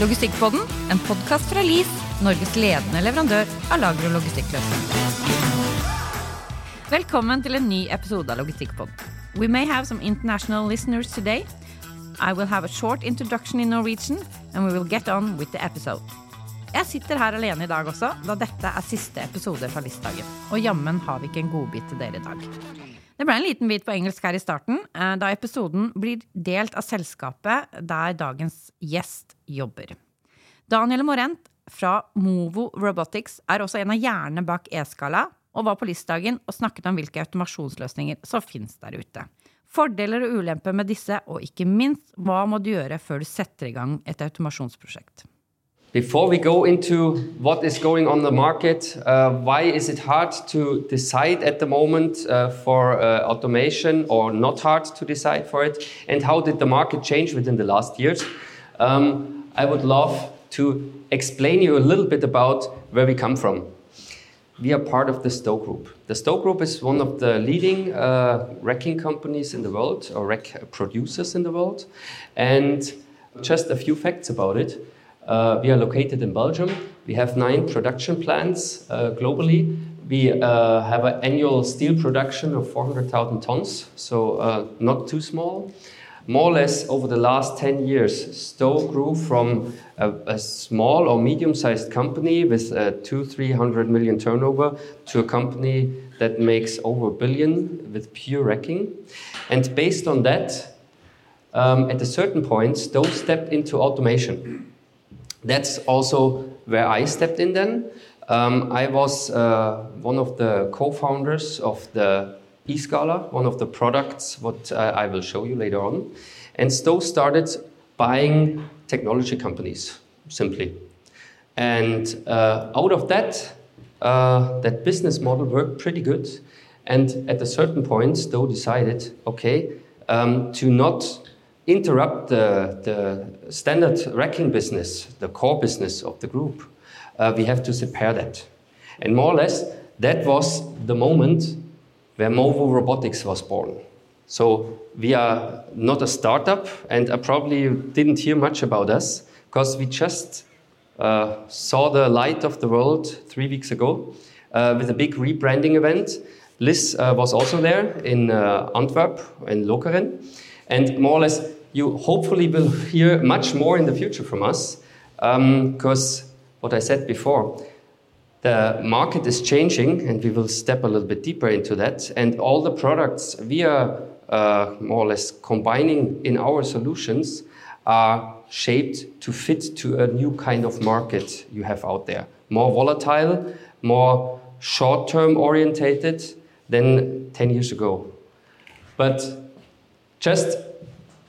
Logistikkpodden, en podkast fra LIS, Norges ledende leverandør av lager- og logistikkløsninger. Velkommen til en ny episode av Logistikkpodden. We may have some international listeners today. I will have a short introduction in Norwegian, and we will get on with the episode. Jeg sitter her alene i dag også, da dette er siste episode fra Listdagen. Og jammen har vi ikke en godbit til dere i dag. Det ble en liten bit på engelsk her i starten, eh, da episoden blir delt av selskapet der dagens gjest jobber. Daniel Morent fra Movo Robotics er også en av hjernene bak E-skala, og var på Listdagen og snakket om hvilke automasjonsløsninger som finnes der ute. Fordeler og ulemper med disse, og ikke minst, hva må du gjøre før du setter i gang et automasjonsprosjekt? Before we go into what is going on the market, uh, why is it hard to decide at the moment uh, for uh, automation or not hard to decide for it, and how did the market change within the last years? Um, I would love to explain you a little bit about where we come from. We are part of the Stow Group. The Stow Group is one of the leading uh, racking companies in the world, or wreck producers in the world. And just a few facts about it. Uh, we are located in Belgium. We have nine production plants uh, globally. We uh, have an annual steel production of 400,000 tons, so uh, not too small. More or less over the last 10 years, Stow grew from a, a small or medium sized company with a two, 300 million turnover to a company that makes over a billion with pure racking. And based on that, um, at a certain point, Stow stepped into automation. That's also where I stepped in then. Um, I was uh, one of the co founders of the eScala, one of the products, what uh, I will show you later on. And Stow started buying technology companies, simply. And uh, out of that, uh, that business model worked pretty good. And at a certain point, Stow decided okay, um, to not interrupt the, the standard racking business, the core business of the group, uh, we have to separate that. And more or less, that was the moment where Movu Robotics was born. So we are not a startup, and I probably didn't hear much about us because we just uh, saw the light of the world three weeks ago uh, with a big rebranding event. LIS uh, was also there in uh, Antwerp and Lokeren. And more or less, you hopefully will hear much more in the future from us because um, what I said before, the market is changing and we will step a little bit deeper into that. And all the products we are uh, more or less combining in our solutions are shaped to fit to a new kind of market you have out there. More volatile, more short term orientated than 10 years ago. But just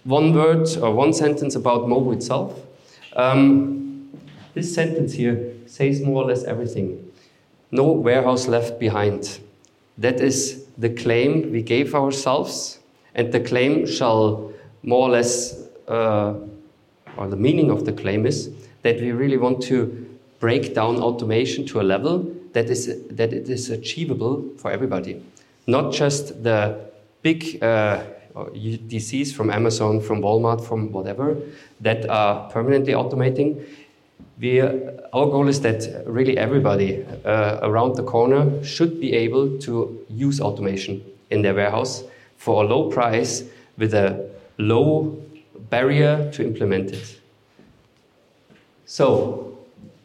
one word or one sentence about Movu itself. Um, this sentence here says more or less everything. No warehouse left behind. That is the claim we gave ourselves, and the claim shall more or less, uh, or the meaning of the claim is that we really want to break down automation to a level that is that it is achievable for everybody, not just the big. Uh, DCs from Amazon, from Walmart, from whatever that are permanently automating. We, our goal is that really everybody uh, around the corner should be able to use automation in their warehouse for a low price with a low barrier to implement it. So,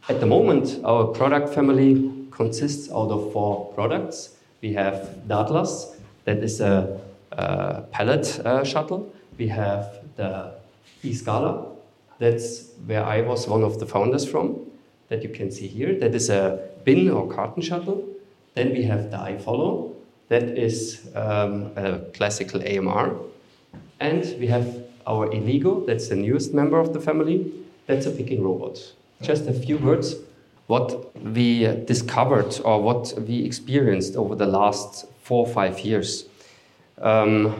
at the moment, our product family consists out of four products. We have Datlas, that is a uh, pallet uh, shuttle. We have the eScala. That's where I was one of the founders from, that you can see here. That is a bin or carton shuttle. Then we have the iFollow. That is um, a classical AMR. And we have our Eligo, that's the newest member of the family. That's a picking robot. Just a few words what we discovered or what we experienced over the last four or five years. Um,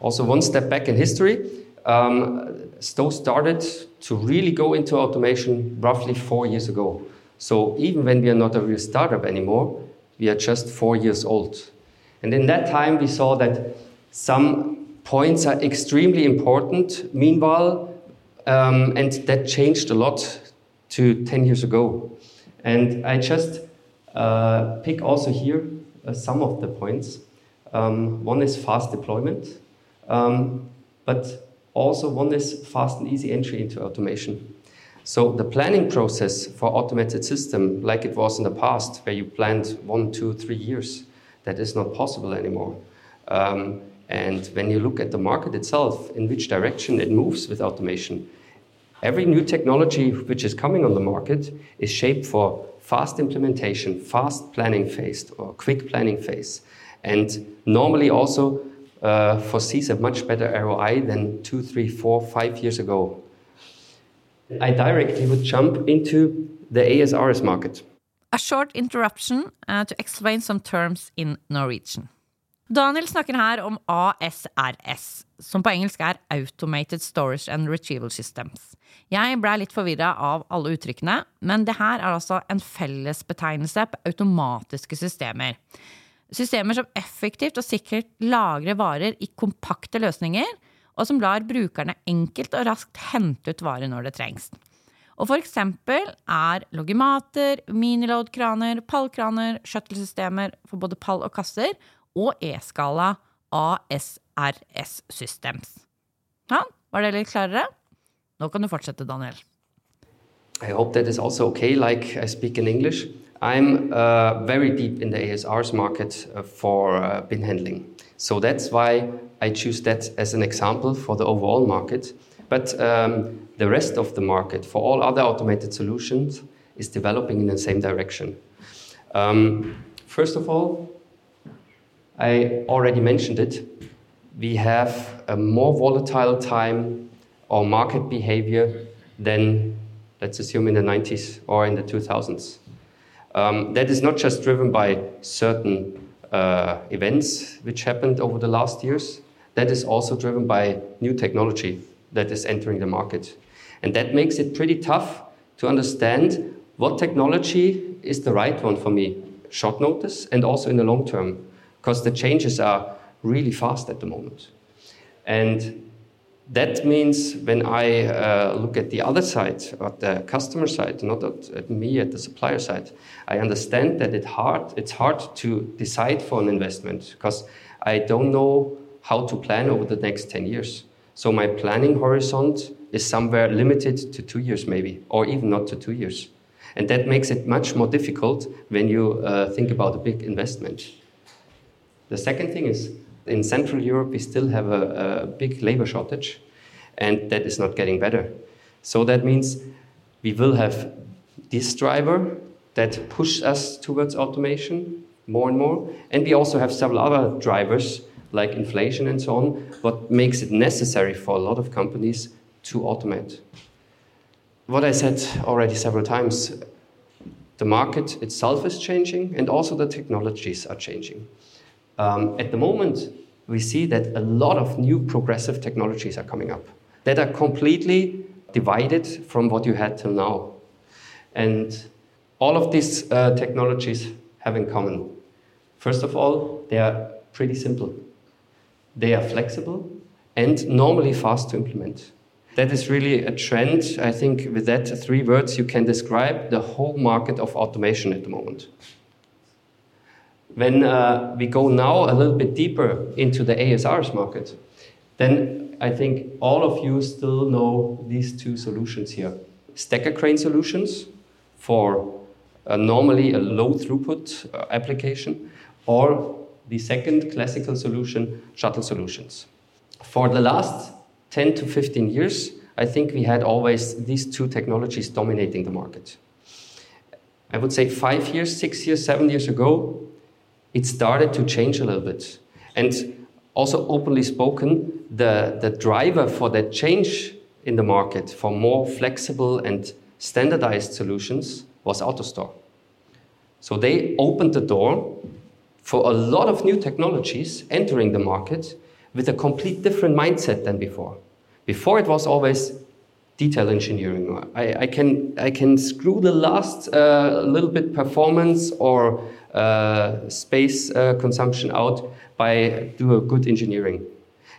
also, one step back in history, um, started to really go into automation roughly four years ago. So even when we are not a real startup anymore, we are just four years old. And in that time, we saw that some points are extremely important. Meanwhile, um, and that changed a lot to 10 years ago. And I just uh, pick also here uh, some of the points. Um, one is fast deployment, um, but also one is fast and easy entry into automation. So the planning process for automated system, like it was in the past, where you planned one, two, three years, that is not possible anymore. Um, and when you look at the market itself, in which direction it moves with automation, every new technology which is coming on the market is shaped for fast implementation, fast planning phase, or quick planning phase, and normally also uh, foresees a much better ROI than two, three, four, five years ago. I directly would jump into the ASRS market. A short interruption uh, to explain some terms in Norwegian. Daniel snakker her om ASRS, som på engelsk er Automated Storage and Retrieval Systems. Jeg blei litt forvirra av alle uttrykkene, men det her er altså en fellesbetegnelse på automatiske systemer. Systemer som effektivt og sikkert lagrer varer i kompakte løsninger, og som lar brukerne enkelt og raskt hente ut varer når det trengs. Og for eksempel er logimater, miniloadkraner, pallkraner, shuttle-systemer for både pall og kasser og e-skala ASRS Systems. Ja, var det litt klarere? Nå kan du fortsette, Daniel. I hope that is also okay, like I speak in English. I'm uh, very deep in the ASRs market uh, for uh, bin handling. So that's why I choose that as an example for the overall market. But um, the rest of the market, for all other automated solutions, is developing in the same direction. Um, first of all, I already mentioned it. We have a more volatile time or market behavior than, let's assume, in the 90s or in the 2000s. Um, that is not just driven by certain uh, events which happened over the last years, that is also driven by new technology that is entering the market. And that makes it pretty tough to understand what technology is the right one for me, short notice, and also in the long term because the changes are really fast at the moment. And that means when I uh, look at the other side, at the customer side, not at, at, me, at the supplier side, I understand that it hard, it's hard to decide for an investment because I don't know how to plan over the next 10 years. So my planning horizon is somewhere limited to two years, maybe, or even not to two years. And that makes it much more difficult when you uh, think about a big investment. The second thing is in Central Europe, we still have a, a big labor shortage, and that is not getting better. So that means we will have this driver that pushes us towards automation more and more, and we also have several other drivers like inflation and so on, what makes it necessary for a lot of companies to automate. What I said already several times, the market itself is changing and also the technologies are changing. Um, at the moment, we see that a lot of new progressive technologies are coming up that are completely divided from what you had till now. And all of these uh, technologies have in common. First of all, they are pretty simple. They are flexible and normally fast to implement. That is really a trend. I think with that three words, you can describe the whole market of automation at the moment. When uh, we go now a little bit deeper into the ASRs market, then I think all of you still know these two solutions here. Stacker crane solutions for uh, normally a low throughput uh, application, or the second classical solution, shuttle solutions. For the last 10 to 15 years, I think we had always these two technologies dominating the market. I would say five years, six years, seven years ago, it started to change a little bit. And also openly spoken, the, the driver for that change in the market for more flexible and standardized solutions was AutoStore. So they opened the door for a lot of new technologies entering the market with a complete different mindset than before. Before it was always detail engineering. I, I can, I can screw the last uh, little bit performance or space uh, consumption out by do a good engineering.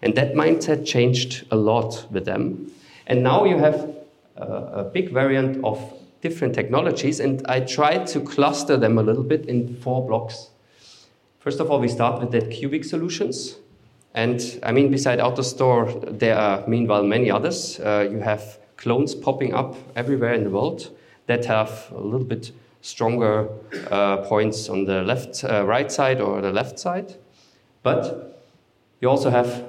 And that mindset changed a lot with them. And now you have a big variant of different technologies, and I tried to cluster them a little bit in four blocks. First of all, we start with the cubic solutions. And I mean, beside AutoStore, there are meanwhile many others. Uh, you have clones popping up everywhere in the world that have a little bit stronger uh, points on the left, uh, right side or the left side. But you also have,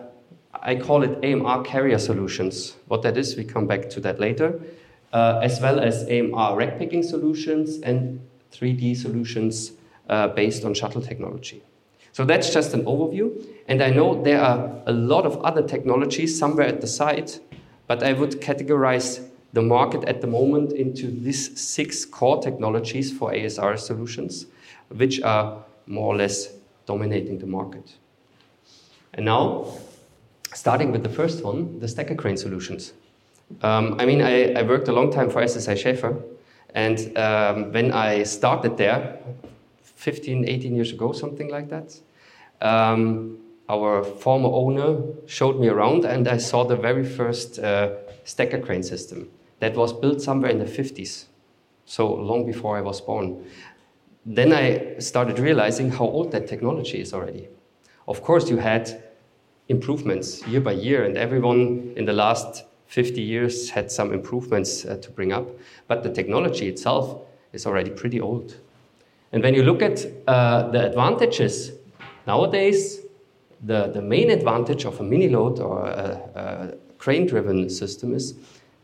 I call it AMR carrier solutions. What that is, we come back to that later, uh, as well as AMR rack picking solutions and 3D solutions uh, based on shuttle technology. So that's just an overview. And I know there are a lot of other technologies somewhere at the site, but I would categorize the market at the moment into these six core technologies for ASR solutions, which are more or less dominating the market. And now, starting with the first one, the stacker crane solutions. Um, I mean, I, I, worked a long time for SSI Schaefer, and um, when I started there, 15, 18 years ago, something like that, um, our former owner showed me around, and I saw the very first uh, stacker crane system that was built somewhere in the 50s, so long before I was born. Then I started realizing how old that technology is already. Of course, you had improvements year by year, and everyone in the last 50 years had some improvements uh, to bring up, but the technology itself is already pretty old. And when you look at uh, the advantages, nowadays, the, the main advantage of a mini load or a, a crane driven system is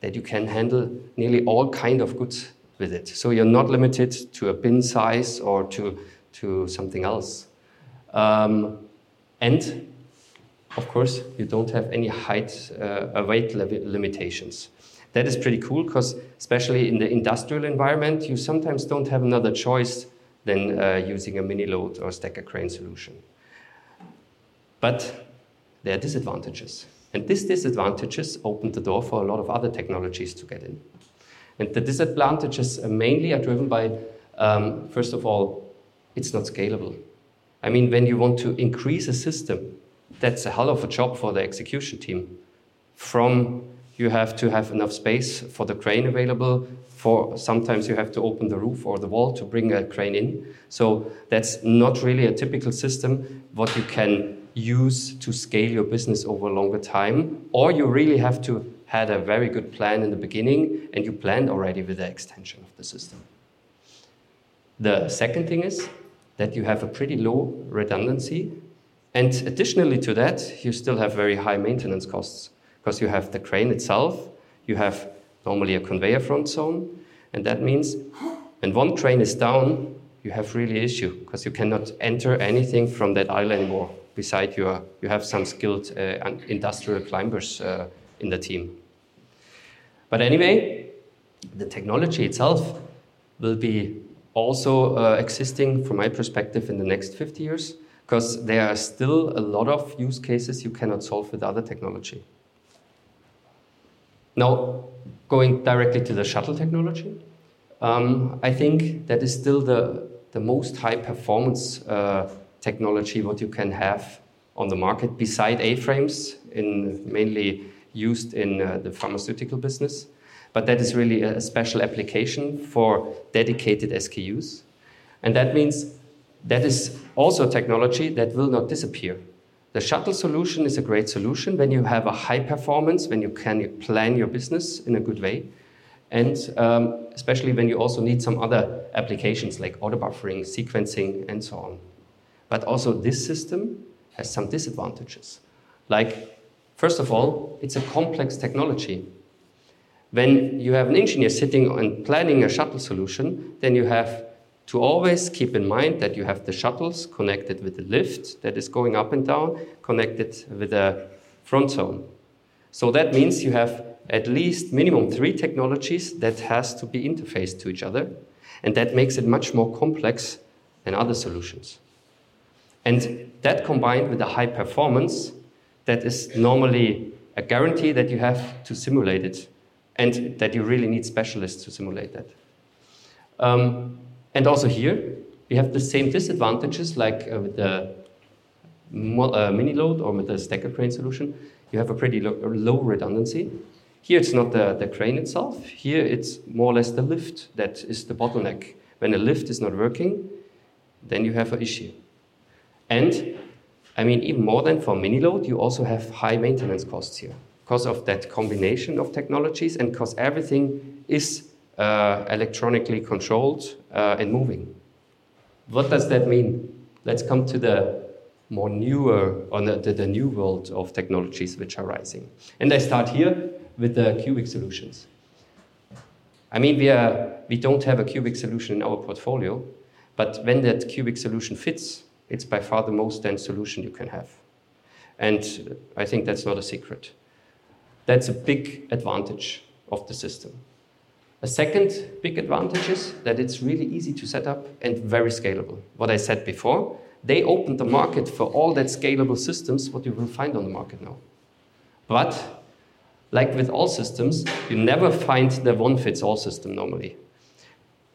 that you can handle nearly all kind of goods with it. So you're not limited to a bin size or to, to something else. Um, and of course, you don't have any height, uh, weight limitations. That is pretty cool because, especially in the industrial environment, you sometimes don't have another choice than uh, using a mini load or stacker crane solution. But there are disadvantages. And these disadvantages open the door for a lot of other technologies to get in. And the disadvantages mainly are driven by, um, first of all, it's not scalable. I mean, when you want to increase a system, that's a hell of a job for the execution team. From you have to have enough space for the crane available, for sometimes you have to open the roof or the wall to bring a crane in. So that's not really a typical system what you can use to scale your business over a longer time, or you really have to had a very good plan in the beginning and you planned already with the extension of the system. The second thing is that you have a pretty low redundancy, and additionally to that, you still have very high maintenance costs because you have the crane itself, you have normally a conveyor front zone, and that means when one crane is down, you have really issue because you cannot enter anything from that aisle anymore beside you, you have some skilled uh, industrial climbers uh, in the team. But anyway, the technology itself will be also uh, existing from my perspective in the next 50 years because there are still a lot of use cases you cannot solve with other technology. Now, going directly to the shuttle technology, um, I think that is still the, the most high performance uh, technology what you can have on the market beside A-frames, in mainly used in uh, the pharmaceutical business. But that is really a special application for dedicated SKUs. And that means that is also technology that will not disappear. The shuttle solution is a great solution when you have a high performance, when you can plan your business in a good way, and um, especially when you also need some other applications like auto buffering, sequencing, and so on. But also, this system has some disadvantages. Like, first of all, it's a complex technology. When you have an engineer sitting and planning a shuttle solution, then you have to always keep in mind that you have the shuttles connected with the lift that is going up and down, connected with the front zone. So that means you have at least minimum three technologies that has to be interfaced to each other, and that makes it much more complex than other solutions. And that combined with the high performance, that is normally a guarantee that you have to simulate it and that you really need specialists to simulate that. Um, and also here, we have the same disadvantages like uh, with the uh, mini load or with the stacker crane solution. You have a pretty lo low redundancy. Here it's not the, the crane itself. Here it's more or less the lift that is the bottleneck. When a lift is not working, then you have an issue. And I mean, even more than for mini load, you also have high maintenance costs here because of that combination of technologies and because everything is uh, electronically controlled uh, and moving. What does that mean? Let's come to the more newer, or the, the, new world of technologies which are rising. And I start here with the cubic solutions. I mean, we, are, we don't have a cubic solution in our portfolio, but when that cubic solution fits, it's by far the most dense solution you can have. And I think that's not a secret. That's a big advantage of the system. A second big advantage is that it's really easy to set up and very scalable. What I said before, they opened the market for all that scalable systems, what you will find on the market now. But, like with all systems, you never find the one fits all system normally.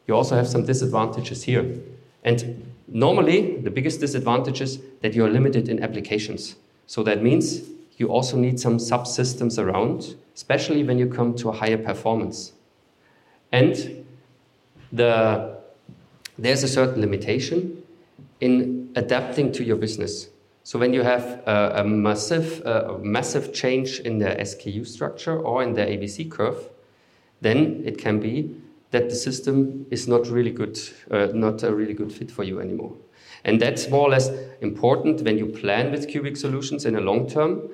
You also have some disadvantages here. And normally, the biggest disadvantage is that you are limited in applications. So that means you also need some subsystems around, especially when you come to a higher performance. And the, there's a certain limitation in adapting to your business. So when you have a, a massive, uh, massive change in the SKU structure or in the ABC curve, then it can be that the system is not really good, uh, not a really good fit for you anymore. And that's more or less important when you plan with cubic solutions in the long term.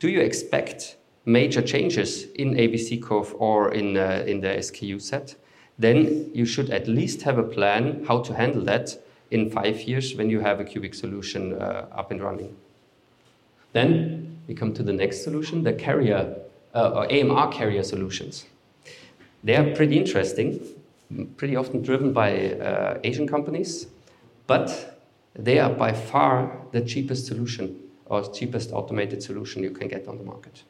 Do you expect major changes in ABC curve or in, uh, in the SKU set? Then you should at least have a plan how to handle that in five years when you have a cubic solution uh, up and running. Then we come to the next solution, the carrier uh, or AMR carrier solutions. They are pretty interesting, pretty often driven by uh, Asian companies, but they are by far the cheapest solution or cheapest automated solution you can get on the market.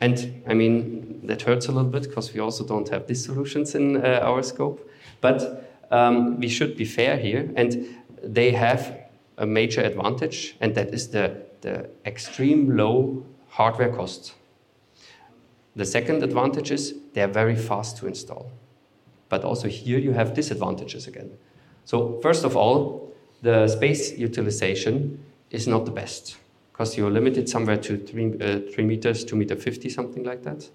And I mean, that hurts a little bit because we also don't have these solutions in uh, our scope. But um, we should be fair here, and they have a major advantage, and that is the, the extreme low hardware cost. The second advantage is they're very fast to install. But also here you have disadvantages again. So, first of all, the space utilization is not the best because you're limited somewhere to three, uh, three meters, two meter 50, something like that.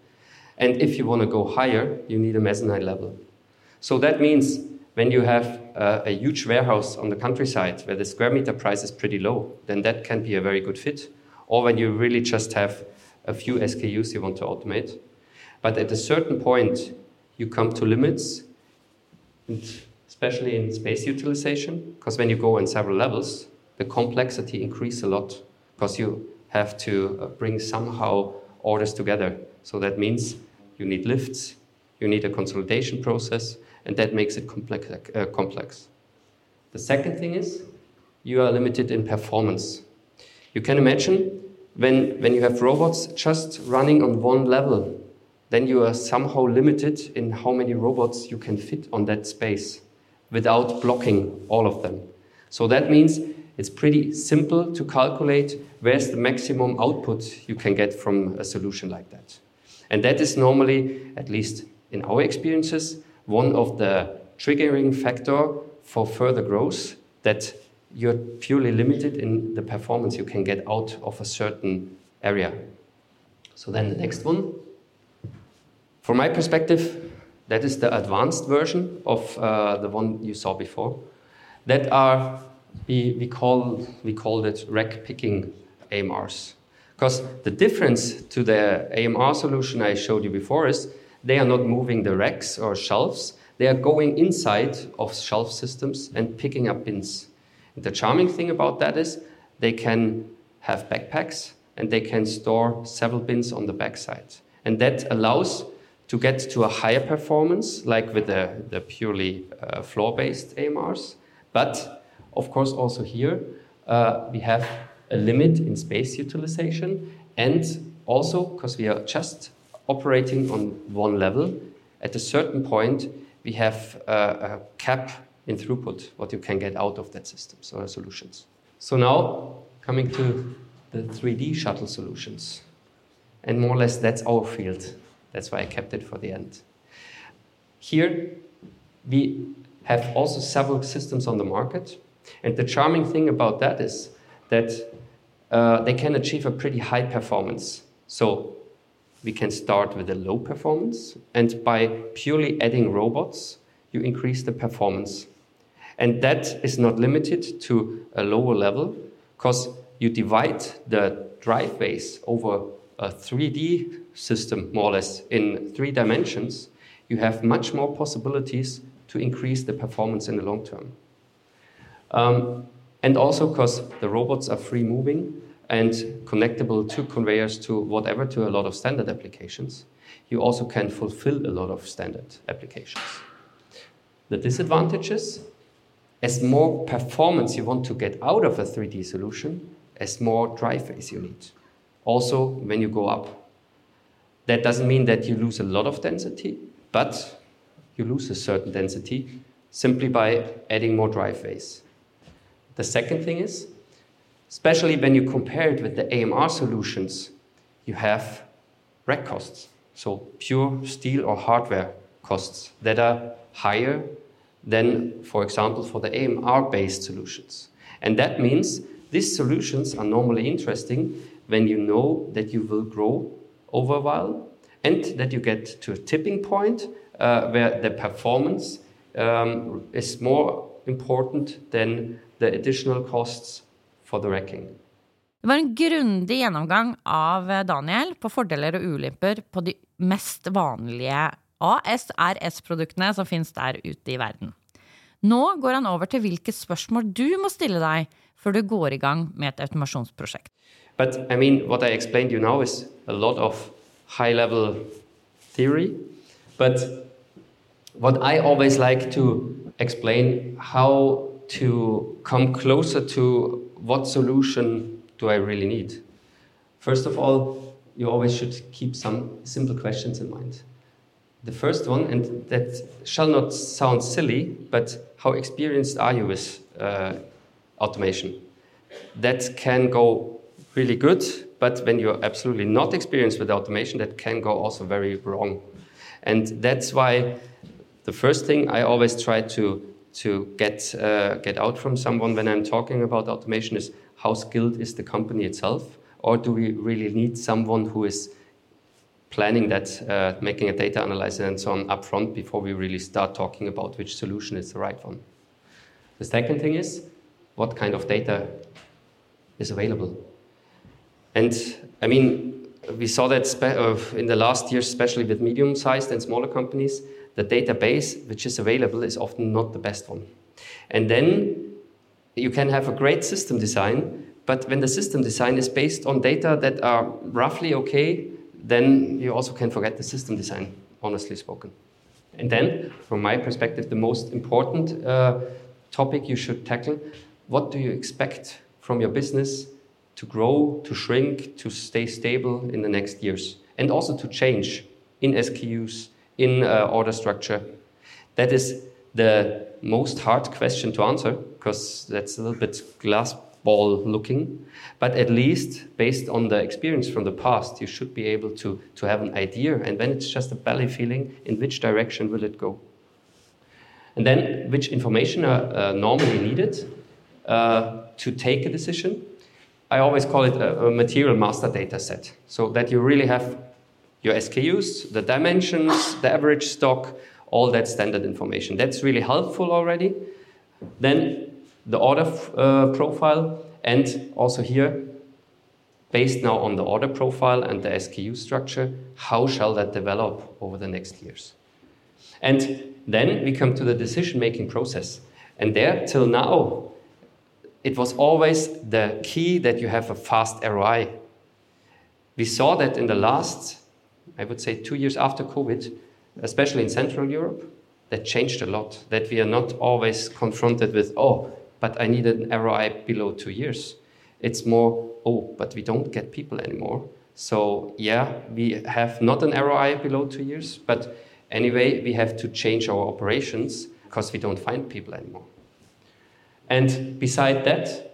And if you want to go higher, you need a mezzanine level. So that means when you have uh, a huge warehouse on the countryside where the square meter price is pretty low, then that can be a very good fit. Or when you really just have a few SKUs you want to automate. But at a certain point, you come to limits, especially in space utilization, because when you go in several levels, the complexity increases a lot because you have to uh, bring somehow orders together. So that means you need lifts, you need a consolidation process, and that makes it complex. Uh, complex. The second thing is you are limited in performance. You can imagine when, when you have robots just running on one level, then you are somehow limited in how many robots you can fit on that space without blocking all of them. So that means it's pretty simple to calculate where's the maximum output you can get from a solution like that. And that is normally, at least in our experiences, one of the triggering factor for further growth that you're purely limited in the performance you can get out of a certain area. So then the next one. From my perspective, that is the advanced version of uh, the one you saw before. That are we, we call we called it rack picking AMRs. Because the difference to the AMR solution I showed you before is they are not moving the racks or shelves, they are going inside of shelf systems and picking up bins. The charming thing about that is they can have backpacks and they can store several bins on the backside. And that allows to get to a higher performance, like with the, the purely uh, floor based AMRs. But of course, also here, uh, we have a limit in space utilization. And also, because we are just operating on one level, at a certain point, we have a, a cap in throughput, what you can get out of that system, so solutions. So now, coming to the 3D shuttle solutions. And more or less, that's our field. That's why I kept it for the end. Here, we have also several systems on the market. And the charming thing about that is that uh, they can achieve a pretty high performance. So we can start with a low performance, and by purely adding robots, you increase the performance. And that is not limited to a lower level, because you divide the drive base over a 3D system, more or less, in three dimensions, you have much more possibilities to increase the performance in the long term. Um, and also because the robots are free moving and connectable to conveyors to whatever, to a lot of standard applications, you also can fulfill a lot of standard applications. The disadvantages, as more performance you want to get out of a 3D solution, as more drive phase you need. Also, when you go up, that doesn't mean that you lose a lot of density, but you lose a certain density simply by adding more drive phase. The second thing is, especially when you compare it with the AMR solutions, you have rack costs, so pure steel or hardware costs that are higher than, for example, for the AMR based solutions. And that means these solutions are normally interesting when you know that you will grow over a while and that you get to a tipping point uh, where the performance um, is more important than the additional costs for the racking. Det var en grundig gjennomgang av Daniel på fordeler og ulemper på de mest vanlige ASRS-produktene som finnes der ute i verden. Nå går han over til hvilke spørsmål du må stille deg før du går i gang med et automasjonsprosjekt. But I mean, what I explained you now is a high-level theory, but what I always like to explain how to come closer to what solution do I really need. First of all, you always should keep some simple questions in mind. The first one, and that shall not sound silly, but how experienced are you with uh, automation? That can go really good, but when you're absolutely not experienced with automation, that can go also very wrong. And that's why the first thing I always try to to get uh, get out from someone when I'm talking about automation is how skilled is the company itself, or do we really need someone who is planning that, uh, making a data analysis and so on upfront before we really start talking about which solution is the right one. The second thing is what kind of data is available. And I mean, we saw that uh, in the last years, especially with medium-sized and smaller companies, the database which is available is often not the best one. And then you can have a great system design, but when the system design is based on data that are roughly okay, then you also can forget the system design, honestly spoken. And then, from my perspective, the most important uh, topic you should tackle what do you expect from your business to grow, to shrink, to stay stable in the next years, and also to change in SKUs, in uh, order structure? That is the most hard question to answer because that's a little bit glass ball looking. But at least based on the experience from the past, you should be able to, to have an idea. And then it's just a belly feeling in which direction will it go. And then which information are uh, normally needed uh, to take a decision. I always call it a, a material master data set so that you really have your SKUs, the dimensions, the average stock, all that standard information. That's really helpful already. Then the order uh, profile, and also here, based now on the order profile and the SKU structure, how shall that develop over the next years? And then we come to the decision making process. And there, till now, it was always the key that you have a fast ROI. We saw that in the last I would say two years after COVID, especially in Central Europe, that changed a lot. That we are not always confronted with, oh, but I need an ROI below two years. It's more, oh, but we don't get people anymore. So, yeah, we have not an ROI below two years, but anyway, we have to change our operations because we don't find people anymore. And beside that,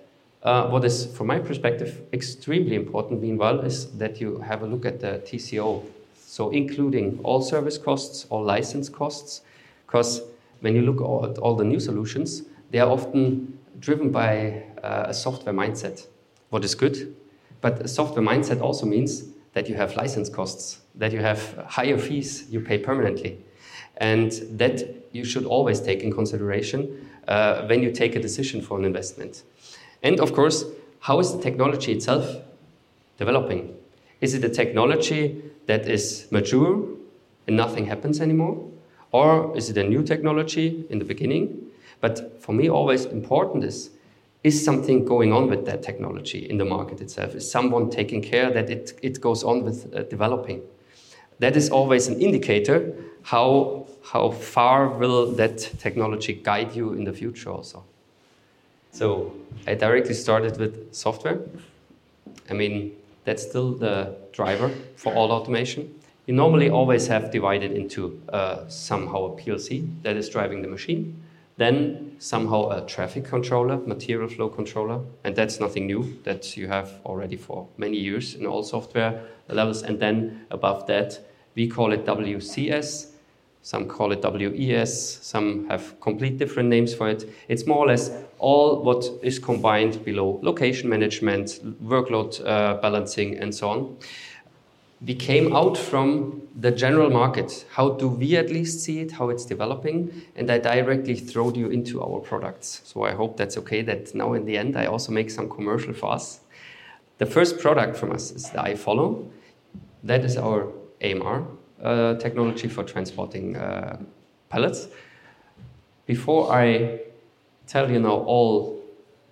Uh, what is, from my perspective, extremely important, meanwhile, is that you have a look at the TCO. So, including all service costs, all license costs, because when you look at all the new solutions, they are often driven by uh, a software mindset, what is good. But a software mindset also means that you have license costs, that you have higher fees you pay permanently. And that you should always take in consideration uh, when you take a decision for an investment. And of course, how is the technology itself developing? Is it a technology that is mature and nothing happens anymore? Or is it a new technology in the beginning? But for me, always important is is something going on with that technology in the market itself? Is someone taking care that it, it goes on with uh, developing? That is always an indicator how, how far will that technology guide you in the future also. So I directly started with software. I mean, that's still the driver for all automation. You normally always have divided into uh, somehow a PLC that is driving the machine, then somehow a traffic controller, material flow controller, and that's nothing new that you have already for many years in all software levels. And then above that, we call it WCS, some call it WES, some have complete different names for it. It's more or less all what is combined below location management, workload uh, balancing, and so on. We came out from the general market. How do we at least see it, how it's developing? And I directly throw you into our products. So I hope that's okay that now in the end I also make some commercial for us. The first product from us is the iFollow. That is our AMR, uh, technology for transporting uh, pallets. Before I tell you now all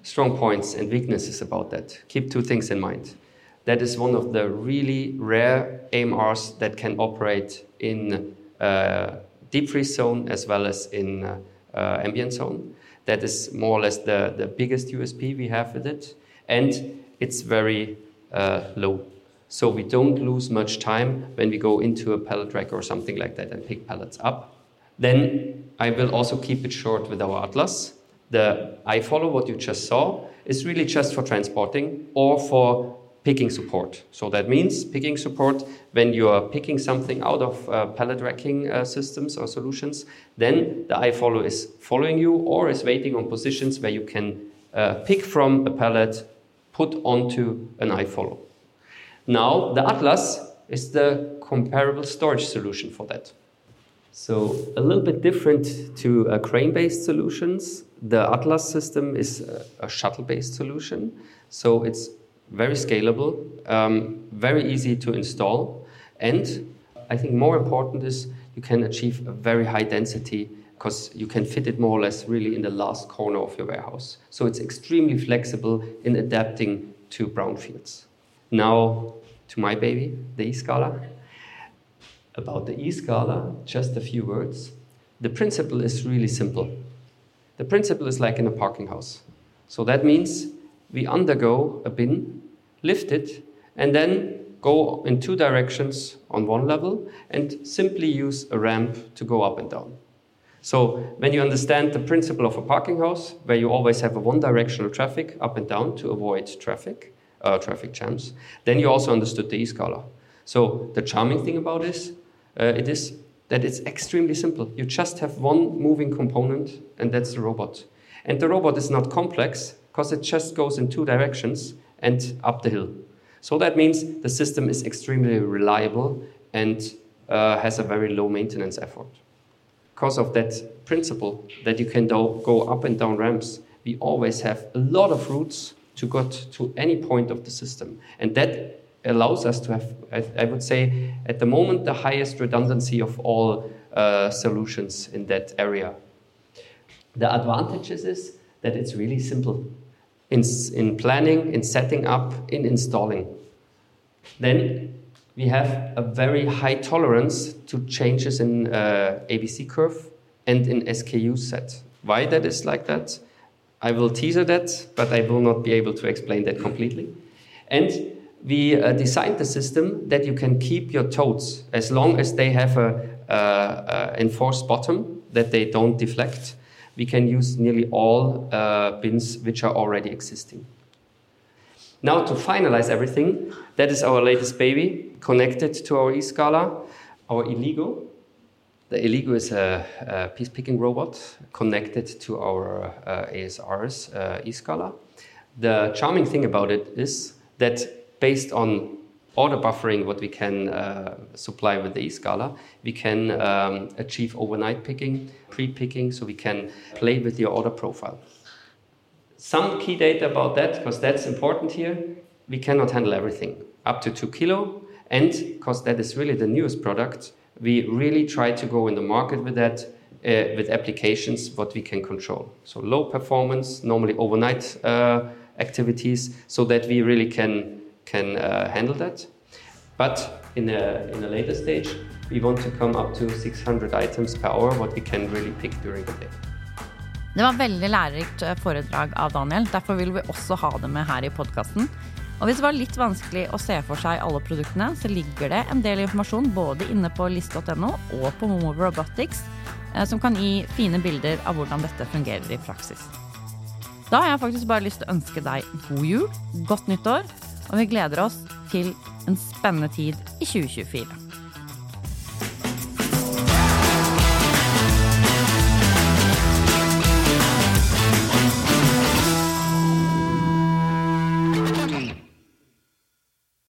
strong points and weaknesses about that, keep two things in mind. That is one of the really rare AMRs that can operate in uh, deep freeze zone as well as in uh, uh, ambient zone. That is more or less the, the biggest USP we have with it. And it's very uh, low so we don't lose much time when we go into a pallet rack or something like that and pick pallets up. Then I will also keep it short with our Atlas. The iFollow what you just saw, is really just for transporting or for picking support. So that means picking support when you are picking something out of uh, pallet racking uh, systems or solutions, then the iFollow is following you or is waiting on positions where you can uh, pick from a pallet, put onto an iFollow. Now, the Atlas is the comparable storage solution for that. So, a little bit different to uh, crane based solutions. The Atlas system is a, a shuttle based solution. So, it's very scalable, um, very easy to install, and I think more important is you can achieve a very high density because you can fit it more or less really in the last corner of your warehouse. So, it's extremely flexible in adapting to brownfields. Now to my baby, the E-Scala. About the E-Scala, just a few words. The principle is really simple. The principle is like in a parking house. So that means we undergo a bin, lift it, and then go in two directions on one level and simply use a ramp to go up and down. So when you understand the principle of a parking house, where you always have a one directional traffic up and down to avoid traffic, uh, traffic jams. Then you also understood the e-Scala. So the charming thing about this, uh, it is that it's extremely simple. You just have one moving component, and that's the robot. And the robot is not complex because it just goes in two directions and up the hill. So that means the system is extremely reliable and uh, has a very low maintenance effort. Because of that principle that you can do, go up and down ramps, we always have a lot of routes to get to any point of the system. And that allows us to have, I, would say, at the moment, the highest redundancy of all uh, solutions in that area. The advantages is that it's really simple in, in planning, in setting up, in installing. Then we have a very high tolerance to changes in uh, ABC curve and in SKU set. Why that is like that? I will teaser that, but I will not be able to explain that completely. And we uh, designed the system that you can keep your totes as long as they have a, uh, enforced bottom, that they don't deflect. We can use nearly all uh, bins which are already existing. Now to finalize everything, that is our latest baby connected to our eScala, our Eligo. The Eligo is a, a piece picking robot connected to our uh, ASR's uh, eScala. The charming thing about it is that based on order buffering, what we can uh, supply with the eScala, we can um, achieve overnight picking, pre-picking, so we can play with your order profile. Some key data about that, because that's important here. We cannot handle everything up to two kilo, and because that is really the newest product, we really try to go in the market with that uh, with applications what we can control. So low performance, normally overnight uh, activities, so that we really can can uh, handle that. But in a in a later stage, we want to come up to 600 items per hour, what we can really pick during the day. Det var veldig lærerikt eh, foredrag av Daniel. Derfor vil vi også ha det med her i podkasten. Og hvis det var litt vanskelig å se for seg alle produktene, så ligger det en del informasjon både inne på list.no og på Momo Robotics, eh, som kan gi fine bilder av hvordan dette fungerer i praksis. Da har jeg faktisk bare lyst til å ønske deg god jul, godt nyttår, og vi gleder oss til en spennende tid i 2024.